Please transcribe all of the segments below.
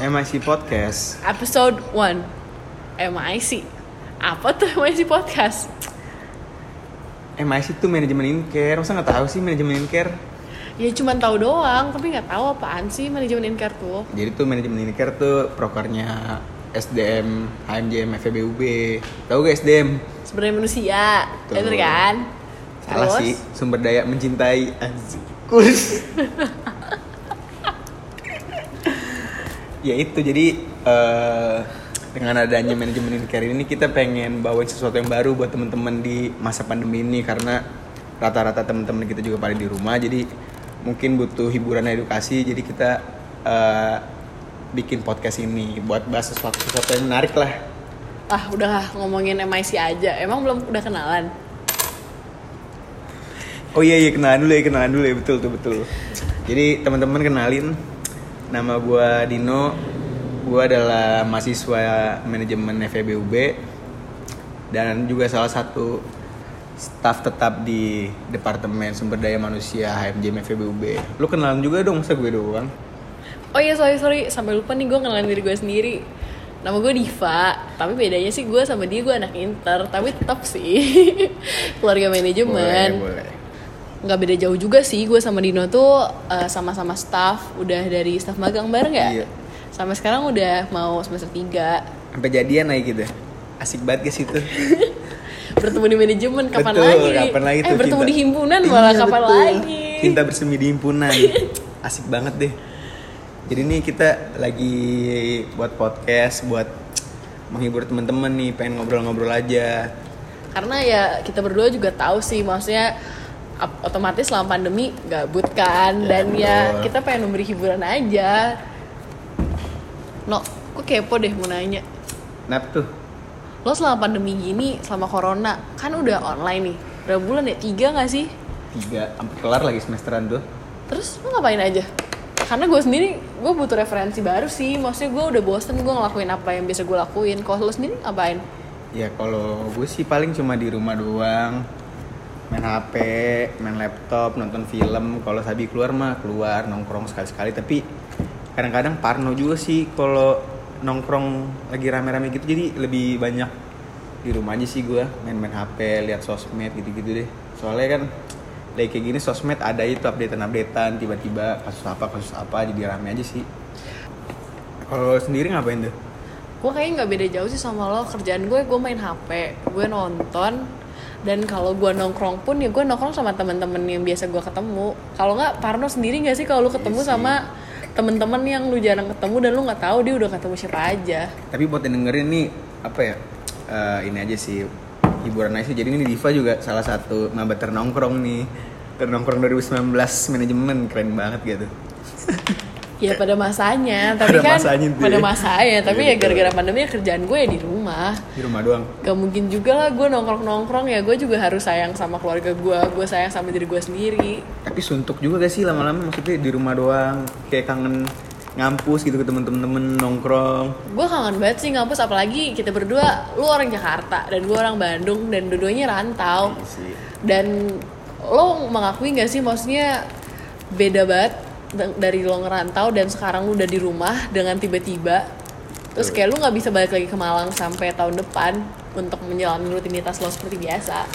MIC Podcast. episode 1 MIC apa tuh MIC podcast MIC itu manajemen incare. Masa nggak tahu sih manajemen incare? ya cuman tahu doang tapi nggak tahu apaan sih manajemen incare tuh Jadi tuh manajemen incare tuh prokernya SDM, HMJM, FEBUB. Tahu gak SDM? sebenarnya manusia Betul. kan Salah Terus? sih, sumber daya mencintai. Kurs. ya itu jadi eh, dengan adanya manajemen incare ini kita pengen bawain sesuatu yang baru buat teman-teman di masa pandemi ini karena rata-rata teman-teman kita juga pada di rumah jadi mungkin butuh hiburan edukasi jadi kita eh, bikin podcast ini buat bahas sesuatu sesuatu yang menarik lah. Ah udah ngomongin MIC aja. Emang belum udah kenalan? Oh iya iya kenalan dulu ya kenalan dulu ya. Betul tuh betul. Jadi teman-teman kenalin nama gua Dino. Gua adalah mahasiswa manajemen FEBUB dan juga salah satu staf tetap di Departemen Sumber Daya Manusia HMJM FEBUB. Lu kenalan juga dong masa gue doang? oh iya sorry sorry sampai lupa nih gue kenalin diri gue sendiri nama gue Diva tapi bedanya sih gue sama dia gue anak inter tapi tetap sih keluarga manajemen Boleh, boleh. Nggak beda jauh juga sih gue sama Dino tuh eh, sama-sama staff udah dari staff magang bareng ya Iya. sampai sekarang udah mau semester 3 Sampai jadian naik gitu. Asik banget guys itu. bertemu di manajemen kapan Betul, lagi kapan lagi eh tuh bertemu cinta. di himpunan malah Iya, kapan betul. lagi Cinta bersemi di himpunan. Asik banget deh. Jadi nih kita lagi buat podcast buat menghibur teman-teman nih, pengen ngobrol-ngobrol aja. karena ya kita berdua juga tahu sih maksudnya otomatis selama pandemi gabut kan. Ya, dan ya betul. kita pengen memberi hiburan aja. No kok kepo deh mau nanya. Kenapa tuh? lo selama pandemi gini selama corona kan udah online nih. Berapa bulan ya? Tiga nggak sih? Tiga, sampai kelar lagi semesteran tuh. terus lo ngapain aja? Karena gue sendiri gue butuh referensi baru sih. Maksudnya gue udah bosen gue ngelakuin apa yang biasa gue lakuin. Kalau lo sendiri ngapain? Ya kalau gue sih paling cuma di rumah doang main HP, main laptop, nonton film. Kalau Sabi keluar mah keluar nongkrong sekali-sekali. Tapi kadang-kadang parno juga sih kalau nongkrong lagi rame-rame gitu. Jadi lebih banyak di rumah aja sih gue main-main HP, lihat sosmed gitu-gitu deh. Soalnya kan lagi kayak gini sosmed ada itu updatean-updatean tiba-tiba kasus apa kasus apa jadi rame aja sih. Kalau sendiri ngapain tuh? gue kayaknya nggak beda jauh sih sama lo kerjaan gue gue main hp gue nonton dan kalau gue nongkrong pun ya gue nongkrong sama teman-teman yang biasa gue ketemu. Kalau nggak Parno sendiri nggak sih kalau lu ketemu Iya sih. sama temen-temen yang lu jarang ketemu dan lu nggak tahu dia udah ketemu siapa aja? Tapi buat yang dengerin nih apa ya eh, ini aja sih hiburan aja sih. Jadi ini Diva juga salah satu maba ternongkrong nih. Ternongkrong 2019 manajemen keren banget gitu ya pada masanya tapi Pada kan masanya pada ya. masanya tapi Iya, ya gara-gara pandemi ya kerjaan gue ya di rumah. Di rumah doang. Gak mungkin juga lah gue nongkrong-nongkrong ya gue juga harus sayang sama keluarga gue gue sayang sama diri gue sendiri. Tapi suntuk juga gak sih lama-lama? Maksudnya di rumah doang kayak kangen ngampus gitu ke temen-temen nongkrong. Gue kangen banget sih ngampus apalagi kita berdua lu orang Jakarta dan gue orang Bandung dan dua-duanya rantau. Iya dan lo mengakui gak sih maksudnya beda banget dari lo ngerantau dan sekarang lu udah di rumah dengan tiba-tiba terus kayak lu nggak bisa balik lagi ke Malang sampai tahun depan untuk menjalani rutinitas lo seperti biasa.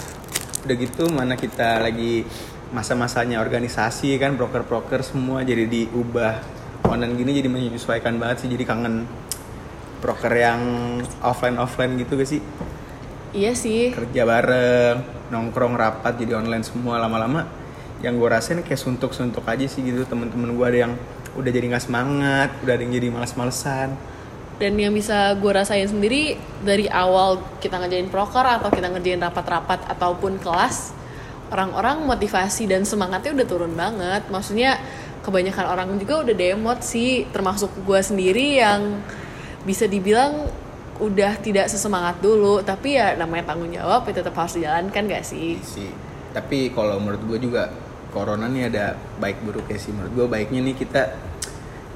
Udah gitu mana kita lagi masa-masanya organisasi kan broker-broker semua jadi diubah. Online gini jadi menyesuaikan banget sih jadi kangen broker yang offline offline gitu gak sih? Iya sih. Kerja bareng nongkrong rapat jadi online semua lama-lama yang gue rasain kayak suntuk-suntuk aja sih gitu. Temen-temen gue ada yang udah jadi nggak semangat udah ada yang jadi males-malesan. Dan yang bisa gue rasain sendiri dari awal kita ngerjain proker atau kita ngerjain rapat-rapat ataupun kelas orang-orang motivasi dan semangatnya udah turun banget. Maksudnya kebanyakan orang juga udah demot sih. Termasuk gue sendiri yang bisa dibilang udah tidak sesemangat dulu. Tapi ya namanya tanggung jawab ya tetap harus dijalankan gak sih? Sih. Tapi kalau menurut gue juga corona nih ada baik buruknya sih. Menurut gue baiknya nih kita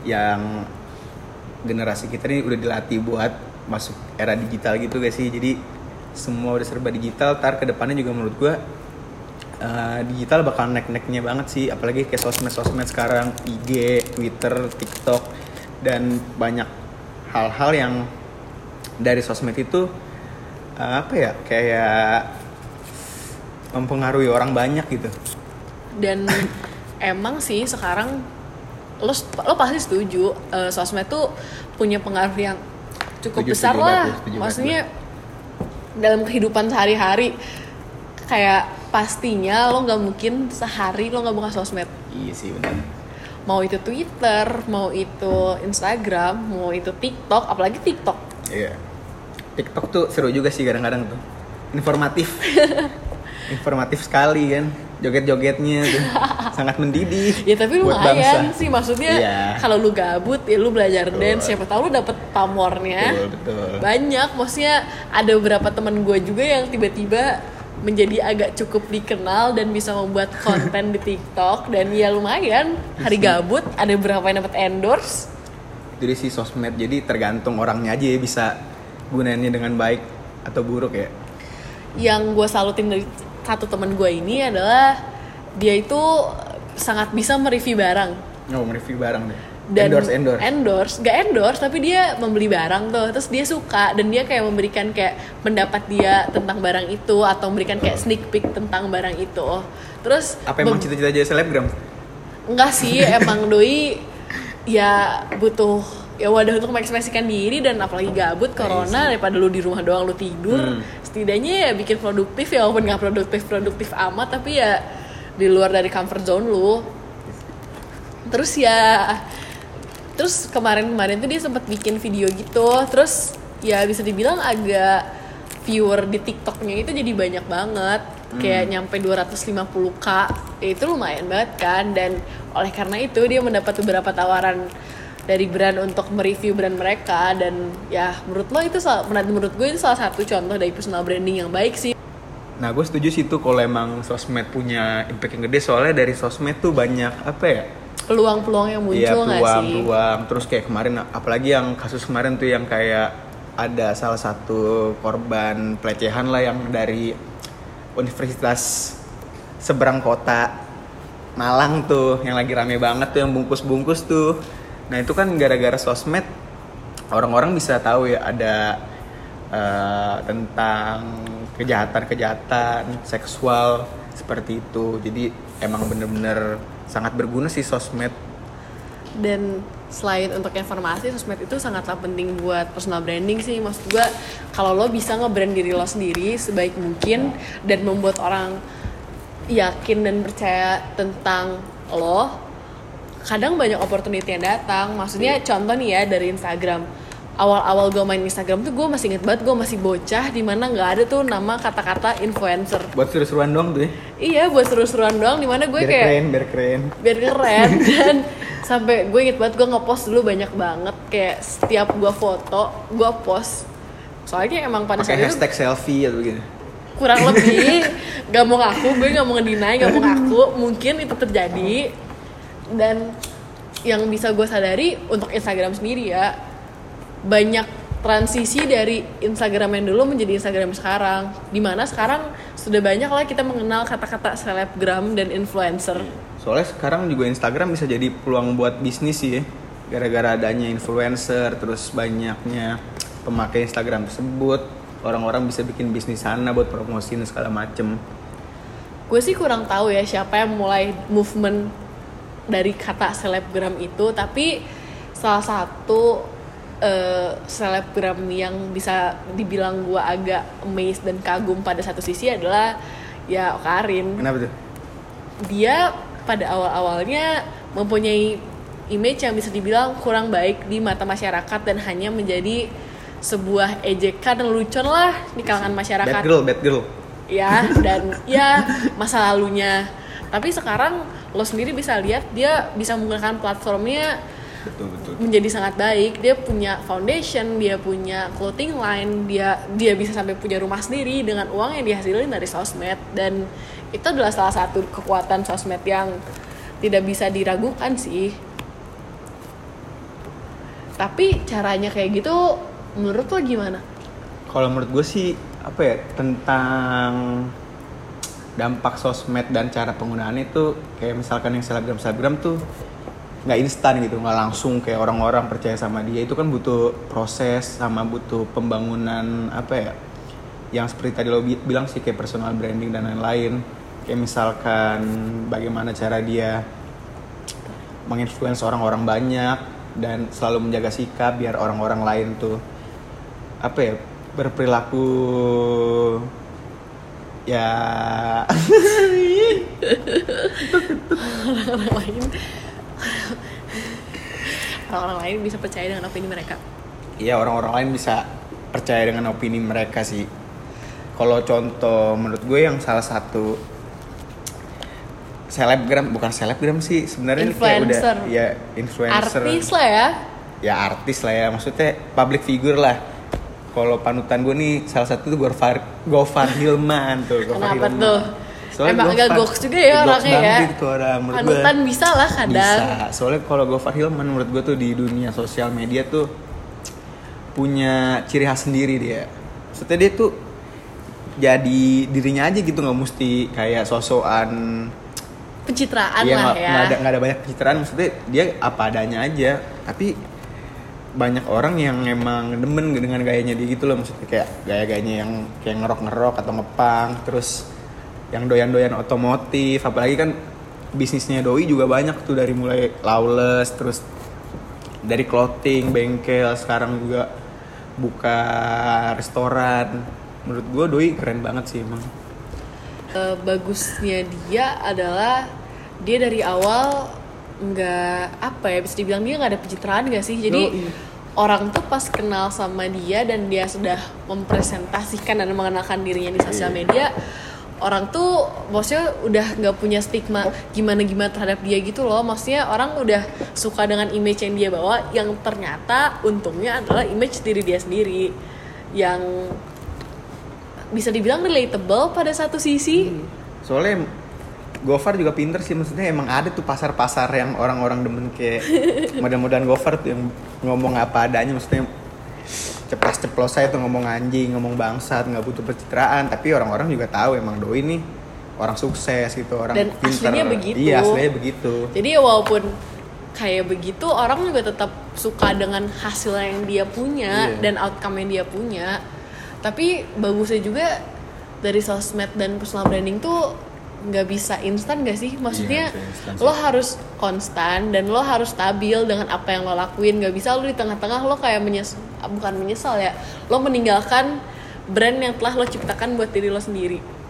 yang generasi kita nih udah dilatih buat masuk era digital gitu gak sih? Jadi semua udah serba digital tar ke depannya juga menurut gue eh, digital bakal naik-naiknya banget sih. Apalagi kayak sosmed-sosmed sekarang IG, Twitter, TikTok dan banyak hal-hal yang dari sosmed itu eh, apa ya kayak mempengaruhi orang banyak gitu dan emang sih sekarang lo lo pasti setuju eh, sosmed tuh punya pengaruh yang cukup Setuju, besar setuju lah. banget, setuju banget. maksudnya dalam kehidupan sehari-hari kayak pastinya lo nggak mungkin sehari lo nggak buka sosmed. Iya sih benar. Mau itu Twitter mau itu Instagram mau itu TikTok apalagi TikTok. Iya. TikTok tuh seru juga sih kadang-kadang tuh. Informatif. Informatif sekali kan joget-jogetnya tuh. Sangat mendidik ya tapi lumayan bangsa. sih. Maksudnya Iya. kalau lu gabut ya lu belajar Betul. dance siapa tahu lu dapet pamornya. Betul betul. Banyak. Maksudnya ada beberapa teman gue juga yang tiba-tiba menjadi agak cukup dikenal dan bisa membuat konten di TikTok. Dan ya lumayan. Hari gabut ada beberapa yang dapat endorse. Jadi si sosmed. Jadi tergantung orangnya aja ya bisa gunainnya dengan baik atau buruk ya. Yang gue salutin dari satu teman gue ini adalah dia itu sangat bisa mereview barang. Oh mereview barang deh. Dan endorse endorse. endorse. Gak endorse tapi dia membeli barang tuh. Terus dia suka dan dia kayak memberikan kayak pendapat dia tentang barang itu atau memberikan kayak sneak peek tentang barang itu. Terus apa emang cita-cita jadi selebgram? Enggak sih emang doi ya butuh ya wadah untuk mengekspresikan diri dan apalagi gabut corona daripada lu di rumah doang lu tidur. Hmm. Setidaknya ya bikin produktif ya walaupun nggak produktif produktif amat tapi ya di luar dari comfort zone lu. Terus ya terus kemarin-kemarin tuh dia sempat bikin video gitu terus ya bisa dibilang agak viewer di TikToknya itu jadi banyak banget kayak nyampe 250k ya itu lumayan banget kan dan oleh karena itu dia mendapat beberapa tawaran dari brand untuk mereview brand mereka dan ya menurut lo itu salah- menurut gue itu salah satu contoh dari personal branding yang baik sih. Nah gue setuju sih tuh kalau emang sosmed punya impact yang gede soalnya dari sosmed tuh banyak apa ya? Peluang-peluang yang Iya muncul nggak peluang sih? peluang. Terus kayak kemarin apalagi yang kasus kemarin tuh yang kayak ada salah satu korban pelecehan lah yang dari universitas seberang kota Malang tuh yang lagi rame banget tuh yang bungkus-bungkus tuh nah itu kan gara-gara sosmed orang-orang bisa tahu ya ada eh, tentang kejahatan-kejahatan seksual seperti itu. Jadi emang bener-bener sangat berguna sih sosmed. Dan selain untuk informasi sosmed itu sangatlah penting buat personal branding sih. Maksud gue kalau lo bisa nge-brand diri lo sendiri sebaik mungkin dan membuat orang yakin dan percaya tentang lo kadang banyak opportunity yang datang. Maksudnya contoh nih ya dari Instagram. Awal-awal gue main Instagram tuh gue masih inget banget gue masih bocah di mana nggak ada tuh nama kata-kata influencer. Buat seru-seruan dong tuh ya? Iya buat seru-seruan doang di mana gue biar kayak keren biar keren. Biar keren dan sampai gue inget banget gue ngepost dulu banyak banget. Kayak setiap gue foto gue post. Soalnya emang pada pakai saat itu hashtag selfie atau begini kurang lebih. Gak mau ngaku gue gak mau ngedinai gak mau ngaku. Mungkin itu terjadi dan yang bisa gue sadari untuk Instagram sendiri ya banyak transisi dari Instagram yang dulu menjadi Instagram sekarang di mana sekarang sudah banyak lah kita mengenal kata-kata selebgram dan influencer. Soalnya sekarang juga Instagram bisa jadi peluang buat bisnis sih ya gara-gara adanya influencer terus banyaknya pemakai Instagram tersebut orang-orang bisa bikin bisnis sana buat promosiin segala macem. Gue sih kurang tahu ya siapa yang mulai movement dari kata selebgram itu tapi salah satu eh, selebgram yang bisa dibilang gue agak amazed dan kagum pada satu sisi adalah ya Karin. Kenapa tuh? Dia pada awal-awalnya mempunyai image yang bisa dibilang kurang baik di mata masyarakat dan hanya menjadi sebuah ejekan dan lelucon lah di kalangan masyarakat. bad girl bad girl. Ya dan ya masa lalunya tapi sekarang lo sendiri bisa lihat dia bisa menggunakan platformnya betul betul. menjadi sangat baik. Dia punya foundation dia punya clothing line dia dia bisa sampai punya rumah sendiri dengan uang yang dihasilin dari sosmed. Dan itu adalah salah satu kekuatan sosmed yang tidak bisa diragukan sih. Tapi caranya kayak gitu menurut lo gimana? Kalau menurut gue sih apa ya tentang dampak sosmed dan cara penggunaannya itu kayak misalkan yang selebgram selebgram tuh nggak instan gitu nggak langsung kayak orang-orang percaya sama dia. Itu kan butuh proses sama butuh pembangunan apa ya yang seperti tadi lo bi- bilang sih kayak personal branding dan lain-lain. Kayak misalkan bagaimana cara dia menginfluence orang-orang banyak dan selalu menjaga sikap biar orang-orang lain tuh apa ya berperilaku ya. Orang lain. Orang-orang lain bisa percaya dengan opini mereka? Iya orang-orang lain bisa percaya dengan opini mereka sih. Kalau contoh menurut gue yang salah satu selebgram bukan selebgram sih sebenarnya kayak udah Influencer. ya influencer. Artis lah ya. Ya artis lah ya. Maksudnya public figure lah kalau panutan gue nih salah satu tuh Gofar Gofar Hilman tuh Gofar kenapa Hilman. tuh Soalnya emang agak goks juga ya orangnya ya banget itu orang menurut gue. panutan bisa lah kadang Bisa. Soalnya kalau Gofar Hilman menurut gue tuh di dunia sosial media tuh punya ciri khas sendiri dia. Maksudnya dia tuh jadi dirinya aja gitu nggak mesti kayak sosokan pencitraan Iya, lah nggak- ya nggak ada nggak ada banyak pencitraan maksudnya dia apa adanya aja tapi banyak orang yang emang demen dengan gayanya dia gitu loh. Maksudnya kayak gaya-gayanya yang kayak ngerok-ngerok atau ngepang terus yang doyan-doyan otomotif. Apalagi kan bisnisnya doi juga banyak tuh dari mulai lawless terus dari clothing bengkel sekarang juga buka restoran. Menurut gue doi keren banget sih emang. Eh, bagusnya dia adalah dia dari awal nggak apa ya bisa dibilang dia nggak ada pencitraan nggak sih? Jadi Yoi. orang tuh pas kenal sama dia dan dia sudah mempresentasikan dan mengenalkan dirinya di sosial Iya. media orang tuh maksudnya udah nggak punya stigma gimana gimana terhadap dia gitu loh. Maksudnya orang udah suka dengan image yang dia bawa yang ternyata untungnya adalah image diri dia sendiri yang bisa dibilang relatable pada satu sisi. Soalnya Gofar juga pinter sih maksudnya emang ada tuh pasar-pasar yang orang-orang demen kayak model-modelan Gofar tuh yang ngomong apa adanya maksudnya ceplas ceplos saya tuh ngomong anjing ngomong bangsat nggak butuh pencitraan tapi orang-orang juga tahu emang doi ini orang sukses gitu orang Dan pinter aslinya begitu. iya aslinya begitu Jadi walaupun kayak begitu orang juga tetap suka dengan hasil yang dia punya Iya. dan outcome yang dia punya. Tapi bagusnya juga dari sosmed dan personal branding tuh nggak bisa instan gak sih? Maksudnya Iya, nggak instan lo harus konstan dan lo harus stabil dengan apa yang lo lakuin. Gak bisa lo di tengah-tengah lo kayak menyesal, bukan menyesal ya. Lo meninggalkan brand yang telah lo ciptakan buat diri lo sendiri.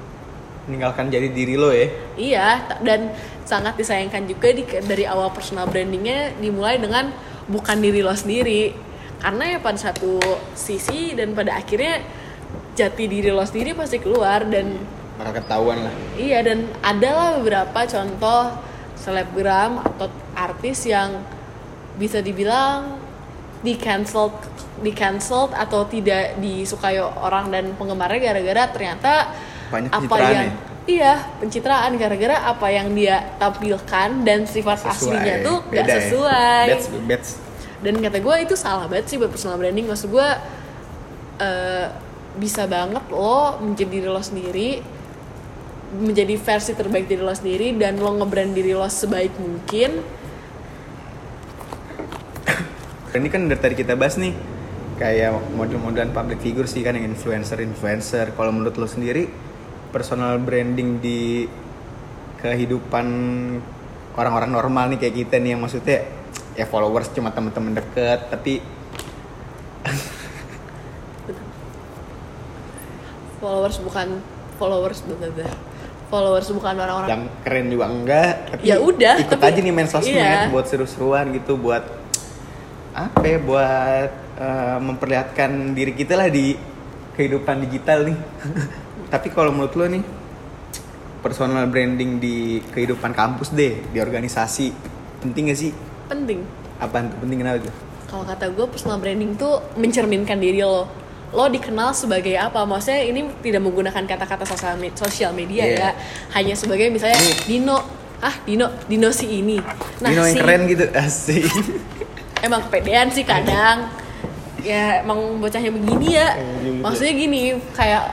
meninggalkan jadi diri lo ya Iya, dan sangat disayangkan juga di, dari awal personal brandingnya dimulai dengan bukan diri lo sendiri. Karena ya pada satu sisi dan pada akhirnya jati diri lo sendiri pasti keluar dan bakal ketahuan lah. Iya dan adalah beberapa contoh selebgram atau artis yang bisa dibilang di cancelled di cancelled atau tidak disukai orang dan penggemarnya gara-gara ternyata Banyak apa yang iya pencitraan gara-gara apa yang dia tampilkan dan sifat aslinya tuh gak ya. sesuai. That's, that's dan kata gue itu salah banget sih buat personal branding. Maksud gue eh, bisa banget lo menjadi diri lo sendiri menjadi versi terbaik diri lo sendiri dan lo ngebrand diri lo sebaik mungkin ini kan dari tadi kita bahas nih kayak model-modelan public figure sih kan yang influencer-influencer. Kalau menurut lo sendiri personal branding di kehidupan orang-orang normal nih kayak kita nih yang maksudnya ya followers cuma teman-teman deket tapi followers bukan followers bener followers bukan orang-orang. Yang keren juga enggak tapi Ya udah, ikut tapi- aja nih main sosmed iya. buat seru-seruan gitu buat apa ya buat eh, memperlihatkan diri kita lah di kehidupan digital nih. Tapi kalau menurut lo nih personal branding di kehidupan kampus deh di organisasi penting gak sih? Penting. Apa penting kenapa tuh? Kalau kata gue personal branding tuh mencerminkan diri lo lo dikenal sebagai apa? Maksudnya ini tidak menggunakan kata-kata sosial me- sosial media Iya. ya hanya sebagai misalnya Nih. Dino. Ah Dino Dino si ini. Nah Dino yang si keren gitu. Asik. Emang kepedean sih kadang. Ya emang bocahnya begini ya. Maksudnya gini kayak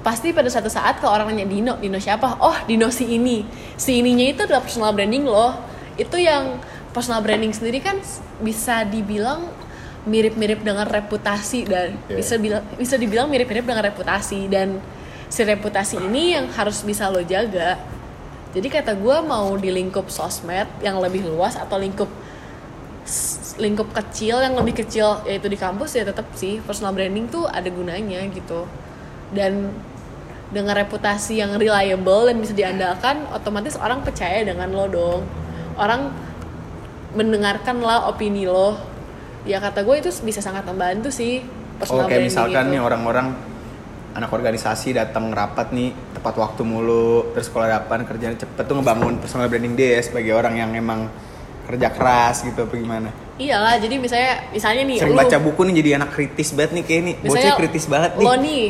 pasti pada satu saat kalau orang nanya Dino Dino siapa? Oh Dino si ini. Si ininya itu adalah personal branding loh itu yang personal branding sendiri kan bisa dibilang mirip-mirip dengan reputasi dan Iya. bisa bilang bisa dibilang mirip-mirip dengan reputasi. Dan si reputasi ini yang harus bisa lo jaga. Jadi kata gue mau di lingkup sosmed yang lebih luas atau lingkup lingkup kecil yang lebih kecil yaitu di kampus ya tetap sih. Personal branding tuh ada gunanya gitu. Dan dengan reputasi yang reliable dan bisa diandalkan otomatis orang percaya dengan lo dong. Orang mendengarkan lah opini lo ya kata gue itu bisa sangat membantu sih personal Oh kayak misalkan itu. nih orang-orang anak organisasi datang rapat nih tepat waktu mulu terus kalau dapat kerjaan cepet tuh ngebangun personal branding dia sebagai orang yang emang kerja keras gitu apa gimana? Iyalah jadi misalnya misalnya nih sering lu- baca buku nih jadi anak kritis banget nih kayak nih. Bocah kritis banget nih. lo nih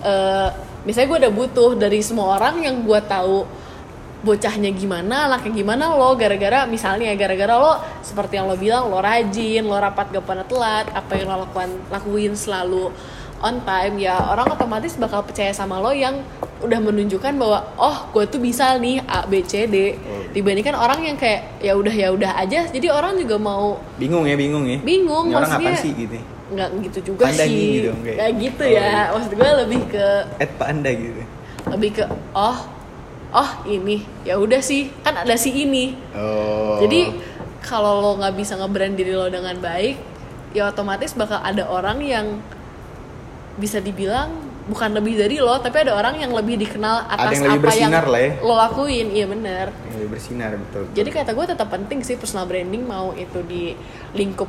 eh, misalnya gue udah butuh dari semua orang yang gue tahu bocahnya gimana, anaknya gimana lo gara-gara misalnya gara-gara lo seperti yang lo bilang lo rajin, lo rapat gak pernah telat, apa yang lo lakukan lakuin selalu on time ya orang otomatis bakal percaya sama lo yang udah menunjukkan bahwa oh gue tuh bisa nih A B C D. Dibandingkan orang yang kayak ya udah ya udah aja. Jadi orang juga mau bingung ya bingung ya. Bingung Ini orang maksudnya apa sih gitu nggak gitu juga Anda sih. gitu, kayak- gitu Oh, ya. iya. maksud gue lebih ke eh pak anda gitu. Lebih ke oh oh ini. Ya udah sih kan ada si ini. Oh. Jadi kalau lo nggak bisa ngebrand diri lo dengan baik ya otomatis bakal ada orang yang bisa dibilang bukan lebih dari lo tapi ada orang yang lebih dikenal atas yang lebih apa yang lah ya. lo lakuin. Iya bener Ya, bersinar betul, betul. jadi kata gue tetap penting sih personal branding mau itu di lingkup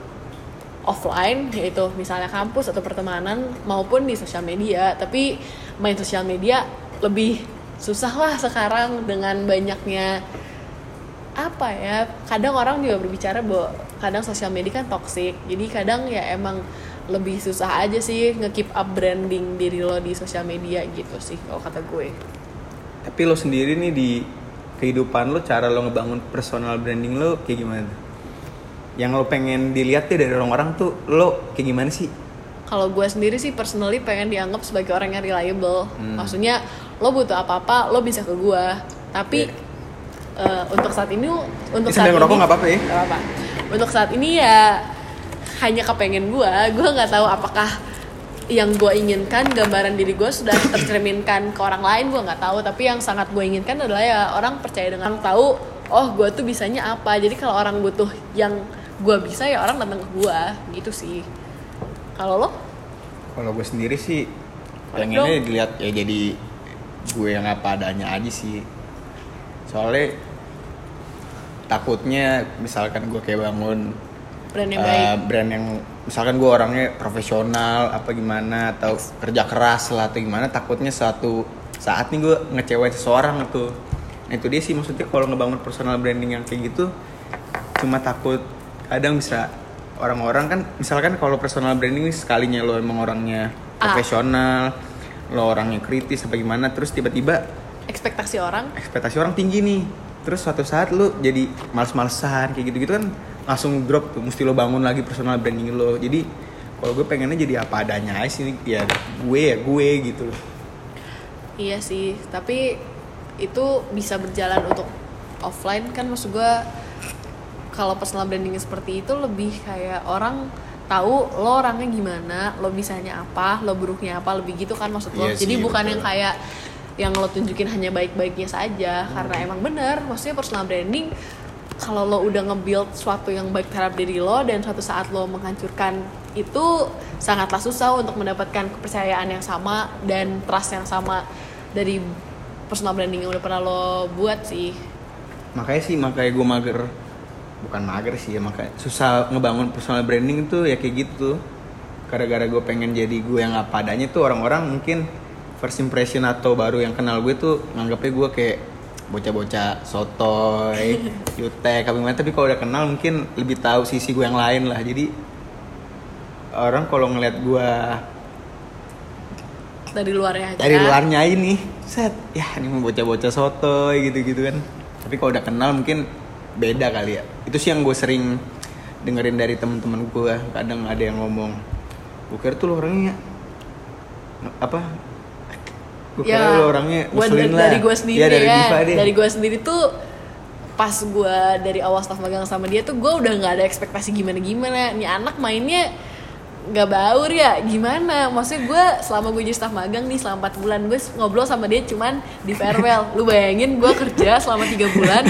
offline yaitu misalnya kampus atau pertemanan maupun di sosial media. Tapi main sosial media lebih susah lah sekarang dengan banyaknya apa ya kadang orang juga berbicara bahwa kadang sosial media kan toxic jadi kadang ya emang lebih susah aja sih nge-keep up branding diri lo di sosial media gitu sih kalau kata gue Tapi lo sendiri nih di kehidupan lo, cara lo ngebangun personal branding lo kayak gimana? Yang lo pengen dilihat deh dari orang-orang tuh lo kayak gimana sih? kalau gue sendiri sih personally pengen dianggap sebagai orang yang reliable Hmm. maksudnya lo butuh apa-apa lo bisa ke gue tapi eh, untuk saat ini untuk Ini saat ini ngerokok nggak apa-apa ya? apa-apa. untuk saat ini ya hanya kepengen gue gue nggak tahu apakah yang gue inginkan gambaran diri gue sudah tercerminkan ke orang lain gue nggak tahu. Tapi yang sangat gue inginkan adalah ya orang percaya dengan tahu oh gue tuh bisanya apa. Jadi kalau orang butuh yang gue bisa ya orang datang ke gue gitu sih. Kalau lo? Kalau gue sendiri sih pengennya dilihat ya jadi gue yang apa adanya aja sih. Soalnya takutnya misalkan gue kayak bangun brand yang eh, baik brand yang misalkan gue orangnya profesional apa gimana atau kerja keras lah atau gimana takutnya suatu saat nih gue ngecewain seseorang tuh nah itu dia sih maksudnya kalau ngebangun personal branding yang kayak gitu cuma takut kadang bisa orang-orang kan misalkan kalau personal branding sekalinya lo emang orangnya Ah. Lo orangnya kritis apa gimana terus tiba-tiba ekspektasi orang? ekspektasi orang tinggi nih. Terus suatu saat lu jadi males-malesan kayak gitu-gitu kan langsung drop tuh mesti lo bangun lagi personal branding lo. Jadi kalau gue pengennya jadi apa adanya aja sih ya gue ya gue gitu. Loh iya sih tapi itu bisa berjalan untuk offline kan maksud gue kalau personal branding seperti itu lebih kayak orang tahu lo orangnya gimana lo bisanya apa lo buruknya apa lebih gitu kan maksud lo. Iya jadi sih, bukan betul. yang kayak yang lo tunjukin hanya baik-baiknya saja karena emang bener maksudnya personal branding kalau lo udah nge-build sesuatu yang baik terhadap diri lo dan suatu saat lo menghancurkan itu sangatlah susah untuk mendapatkan kepercayaan yang sama dan trust yang sama dari personal branding yang udah pernah lo buat sih. Makanya sih makanya gue mager bukan mager sih ya makanya susah ngebangun personal branding tuh ya kayak gitu. Gara-gara gue pengen jadi gue yang apa adanya tuh orang-orang mungkin first impression atau baru yang kenal gue tuh nganggapnya gue kayak bocah-bocah sotoy, jutek, apa gimana. Tapi kalau udah kenal mungkin lebih tahu sisi gue yang lain lah. Jadi orang kalau ngeliat gue dari luarnya aja. Dari luarnya ini set ya ini mah bocah-bocah sotoy gitu-gitu kan. Tapi kalau udah kenal mungkin beda kali ya itu sih yang gue sering dengerin dari teman-teman gue kadang ada yang ngomong gue kira tuh lo orangnya apa gue kira lo orangnya ngeselin lah. dari gue sendiri ya, dari ya. Deh dari gue sendiri tuh pas gue dari awal staff magang sama dia tuh gue udah nggak ada ekspektasi gimana gimana nih anak mainnya nggak baur ya gimana? Maksudnya gue selama gue jadi staff magang nih selama 4 bulan gue ngobrol sama dia cuman di farewell. Lu bayangin gue kerja selama tiga bulan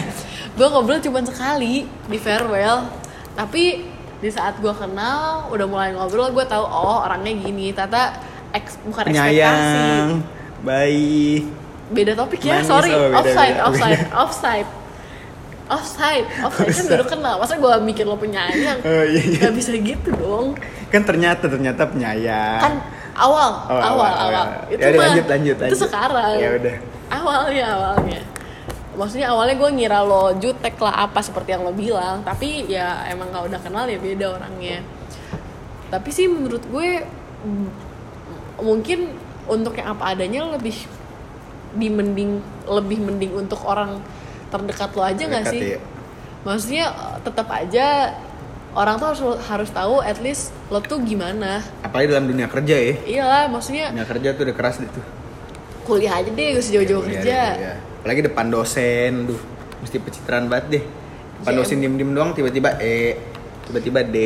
gue ngobrol cuman sekali di farewell. Tapi di saat gue kenal udah mulai ngobrol gue tahu oh orangnya gini. Tata eks, bukan ekspektasi. Baik. beda topik ya Manis, sorry. oh, beda, offside beda, offside offside. Offside offside kan baru kenal. Masa gue mikir lo penyayang? Oh, iya, iya. Gak bisa gitu dong. Kan ternyata ternyata penyayang. kan awal Oh, awal awal, awal. itu Ya mah lanjut, lanjut, itu lanjut. sekarang. Ya udah. awalnya awalnya maksudnya awalnya gue ngira lo jutek lah apa seperti yang lo bilang tapi ya emang nggak udah kenal ya beda orangnya tapi sih menurut gue mungkin untuk yang apa adanya lebih dimending lebih mending untuk orang terdekat lo aja nggak sih iya. maksudnya tetap aja orang tuh harus harus tahu at least lo tuh gimana Apalagi dalam dunia kerja ya. iyalah maksudnya Dunia kerja tuh udah keras tuh. kuliah aja deh gak usah jauh-jauh Iya, kerja. Apalagi depan dosen, duh, mesti pencitraan banget deh. Depan Iya, dosen diem-diem doang, tiba-tiba E, tiba-tiba D.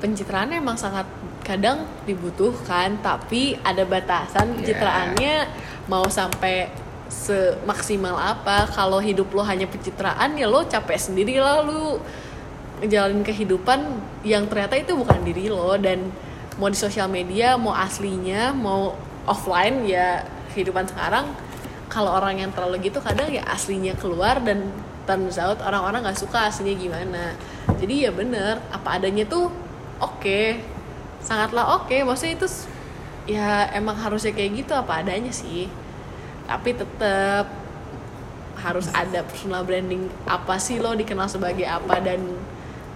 pencitraan emang sangat kadang dibutuhkan tapi ada batasan pencitraannya mau sampai semaksimal apa. Kalau hidup lo hanya pencitraan ya lo capek sendiri lah lo. Ngejalanin kehidupan yang ternyata itu bukan diri lo. Dan mau di sosial media mau aslinya mau offline ya kehidupan sekarang kalau orang yang terlalu gitu kadang ya aslinya keluar dan turns out orang-orang nggak suka aslinya gimana. Jadi ya bener apa adanya tuh oke. Sangatlah oke maksudnya itu ya emang harusnya kayak gitu apa adanya sih. Tapi tetap harus ada personal branding apa sih lo dikenal sebagai apa dan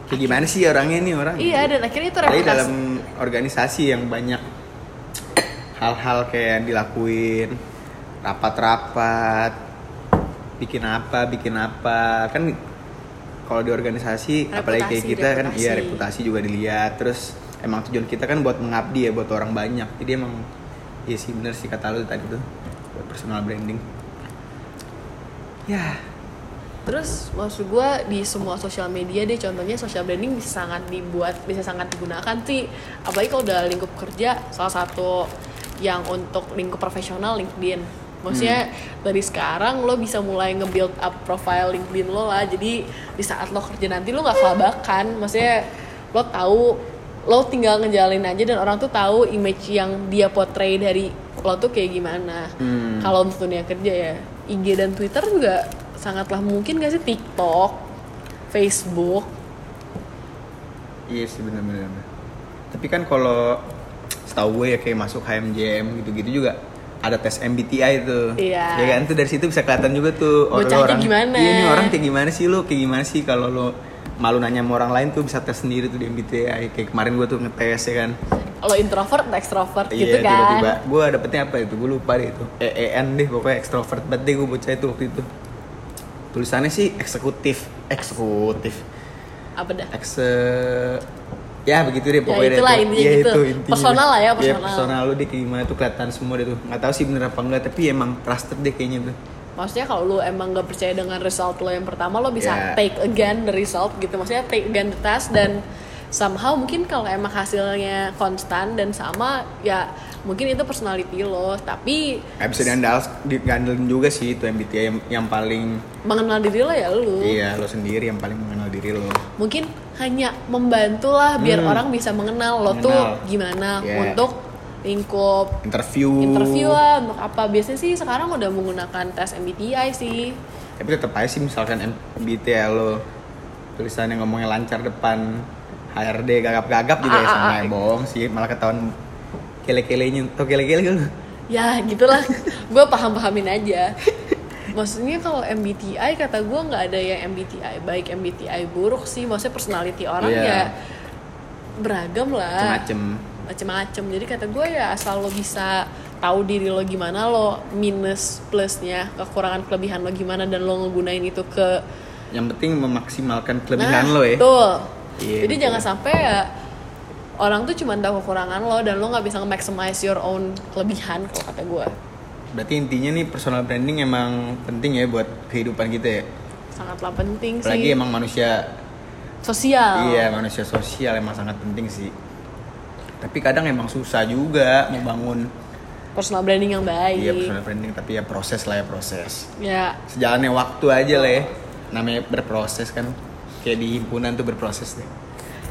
Kayak gimana sih orangnya nih orang? iya dan akhirnya itu reputasi. dalam organisasi yang banyak hal-hal kayak yang dilakuin rapat-rapat bikin apa bikin apa. Kan kalau di organisasi apalagi kayak Reputasi, kita kan iya reputasi. reputasi juga dilihat. Terus emang tujuan kita kan buat mengabdi ya buat orang banyak. Jadi emang iya sih bener sih kata lu tadi tuh buat personal branding. Ya. Terus maksud gue di semua sosial media deh contohnya social branding bisa sangat dibuat bisa sangat digunakan sih. Apalagi kalau udah lingkup kerja salah satu yang untuk lingkup profesional LinkedIn maksudnya dari sekarang lo bisa mulai nge-build up profile LinkedIn lo lah jadi di saat lo kerja nanti lo nggak kelabakan maksudnya lo tahu lo tinggal ngejalin aja dan orang tuh tahu image yang dia portray dari lo tuh kayak gimana Hmm. kalau untuk dunia kerja ya IG dan Twitter juga sangatlah mungkin gak sih TikTok, Facebook. Iya sih bener-bener. Tapi kan kalau setahu gue ya kayak masuk HMJM gitu-gitu juga ada tes MBTI tuh. Iya. Ya kan tuh dari situ bisa kelihatan juga tuh Bocahnya orang. gimana. Iya ini orang kayak gimana sih lu? Kayak gimana sih kalau lu malu nanya sama orang lain tuh bisa tes sendiri tuh di MBTI. Kayak kemarin gue tuh ngetes ya kan. Lo introvert atau extrovert Iya gitu kan. tiba-tiba gue dapetnya apa itu gue lupa deh itu EEN deh pokoknya extrovert banget deh gue bocah itu waktu itu tulisannya sih eksekutif eksekutif Apa dah? ekse ya begitu deh pokoknya deh itulah intinya Iya, gitu. itu intinya. Personal lah ya, Iya, personal. personal lu deh kayak gimana tuh kelihatan semua deh tuh nggak tahu sih bener apa enggak tapi emang trusted deh kayaknya tuh Maksudnya kalau lo emang gak percaya dengan result lo yang pertama lo bisa Ya. take again the result gitu. Maksudnya take again the task dan somehow mungkin kalau emang hasilnya konstan dan sama ya mungkin itu personality lo. Tapi bisa diandal diandelin juga sih itu MBTI yang, yang paling mengenal diri lo ya lo. iya lo sendiri yang paling mengenal diri lo mungkin hanya membantu lah biar Hmm. orang bisa mengenal lo Mengenal. tuh gimana Yeah. untuk lingkup interview interview lah untuk apa biasanya sih sekarang udah menggunakan tes MBTI sih tapi tetap aja sih misalkan MBTI lo tulisannya ngomongnya lancar depan HRD gagap-gagap juga ya Ah, ah, sama ah. ya bohong sih malah ketahuan kele-kelenya tau kele-kele kan lo ya gitulah. Gue paham pahamin aja. Maksudnya kalau MBTI kata gue nggak ada yang MBTI baik MBTI buruk sih. Maksudnya personality orang Iya. ya beragam lah. Macem-macem. Macem-macem. Jadi kata gue ya asal lo bisa tahu diri lo gimana lo minus plusnya kekurangan kelebihan lo gimana dan lo ngegunain itu ke yang penting memaksimalkan kelebihan nah, lo ya. betul. Iya, jadi betul. jangan sampai ya orang tuh cuma tahu kekurangan lo dan lo nggak bisa nge-maximize your own kelebihan kalau kata gue berarti intinya nih personal branding emang penting ya buat kehidupan kita ya? Sangatlah penting apalagi sih. emang manusia sosial. Iya manusia sosial emang sangat penting sih. Tapi kadang emang susah juga mau bangun personal branding yang baik. Iya personal branding tapi ya proses lah ya proses. Ya. Sejalannya waktu aja lah ya. Namanya berproses kan. Kayak di himpunan tuh berproses deh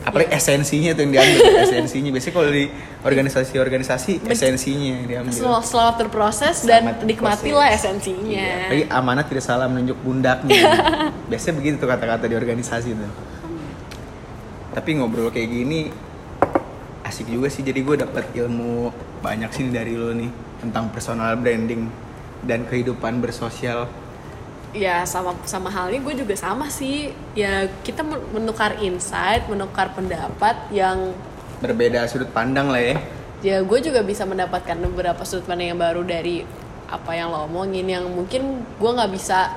apalagi Iya. esensinya tuh yang diambil. Esensinya. Biasanya kalau di organisasi-organisasi esensinya yang diambil. Sel- selamat berproses dan Selamat nikmatilah berproses. esensinya. Iya, apalagi amanat tidak salah menunjuk bundaknya biasanya begitu tuh kata-kata di organisasi tuh. Tapi ngobrol kayak gini asik juga sih. Jadi gue dapat ilmu banyak sih dari lo nih tentang personal branding dan kehidupan bersosial ya sama sama halnya gue juga sama sih. Ya kita men- menukar insight menukar pendapat yang berbeda sudut pandang lah ya. Ya gue juga bisa mendapatkan beberapa sudut pandang yang baru dari apa yang lo omongin yang mungkin gue nggak bisa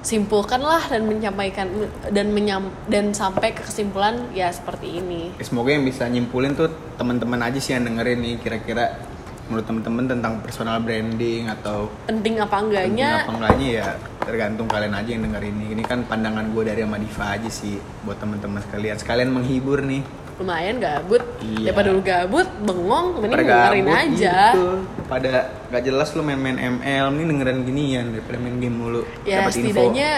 simpulkan lah dan menyampaikan dan menyam dan sampai ke kesimpulan ya seperti ini. Ya, semoga yang bisa nyimpulin tuh teman-teman aja sih yang dengerin nih kira-kira menurut teman-teman tentang personal branding atau penting apa penting enggaknya? apa enggaknya ya tergantung kalian aja yang denger ini ini kan pandangan gue dari sama Diva aja sih buat teman-teman sekalian sekalian menghibur nih lumayan gabut Iya. daripada lu gabut bengong mending Pada dengerin aja gitu. pada gak jelas lu main-main ML ini dengerin ginian daripada main game mulu ya Dapat info. setidaknya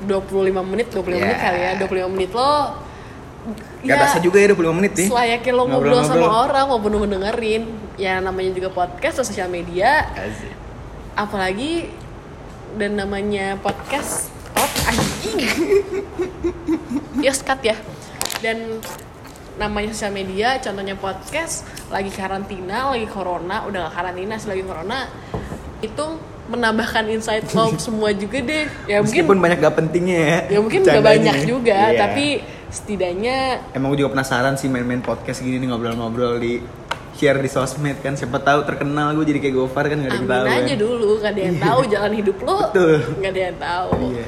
25 menit 25 menit Ya. kali ya 25 menit lo Gak terasa juga ya 25 menit nih selayaknya lo ngobrol sama Ngobrol-ngobrol. orang maupun lo dengerin ya namanya juga podcast atau sosial media Asik. apalagi dan namanya podcast. Oh anjing. Ya cut ya. Dan namanya sosial media contohnya podcast lagi karantina lagi corona udah gak karantina sih lagi corona itu menambahkan insight lo semua juga deh. Ya mungkin meskipun banyak gak pentingnya ya ya mungkin gak banyak juga Iya. tapi setidaknya emang gue juga penasaran sih main-main podcast gini nih ngobrol-ngobrol di share di sosmed kan. Siapa tahu terkenal gue jadi kayak Gofar kan gak ada yang tahu aja kan. dulu gak ada yang tahu jalan hidup lo Betul. gak ada yang tahu. Iya.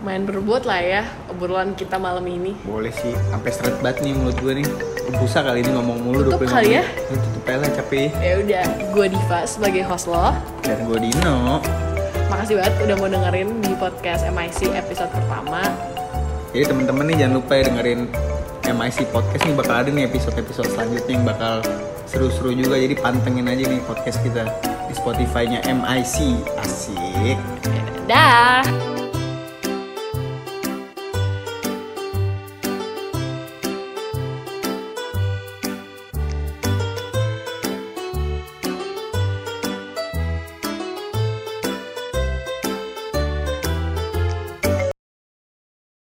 Main berbuat lah ya obrolan kita malam ini. Boleh sih sampai seret banget nih mulut gue nih. Busa kali ini ngomong mulu Tutup 25 kali ya? Lu tutup aja lah capek. Ya udah gue Diva sebagai host lo. Dan gue Dino. Makasih banget udah mau dengerin di podcast MIC episode pertama. Jadi temen-temen nih jangan lupa ya dengerin MIC podcast nih bakal ada nih episode-episode selanjutnya yang bakal seru-seru juga. Jadi pantengin aja nya podcast kita di Spotify-nya MIC asik. Dah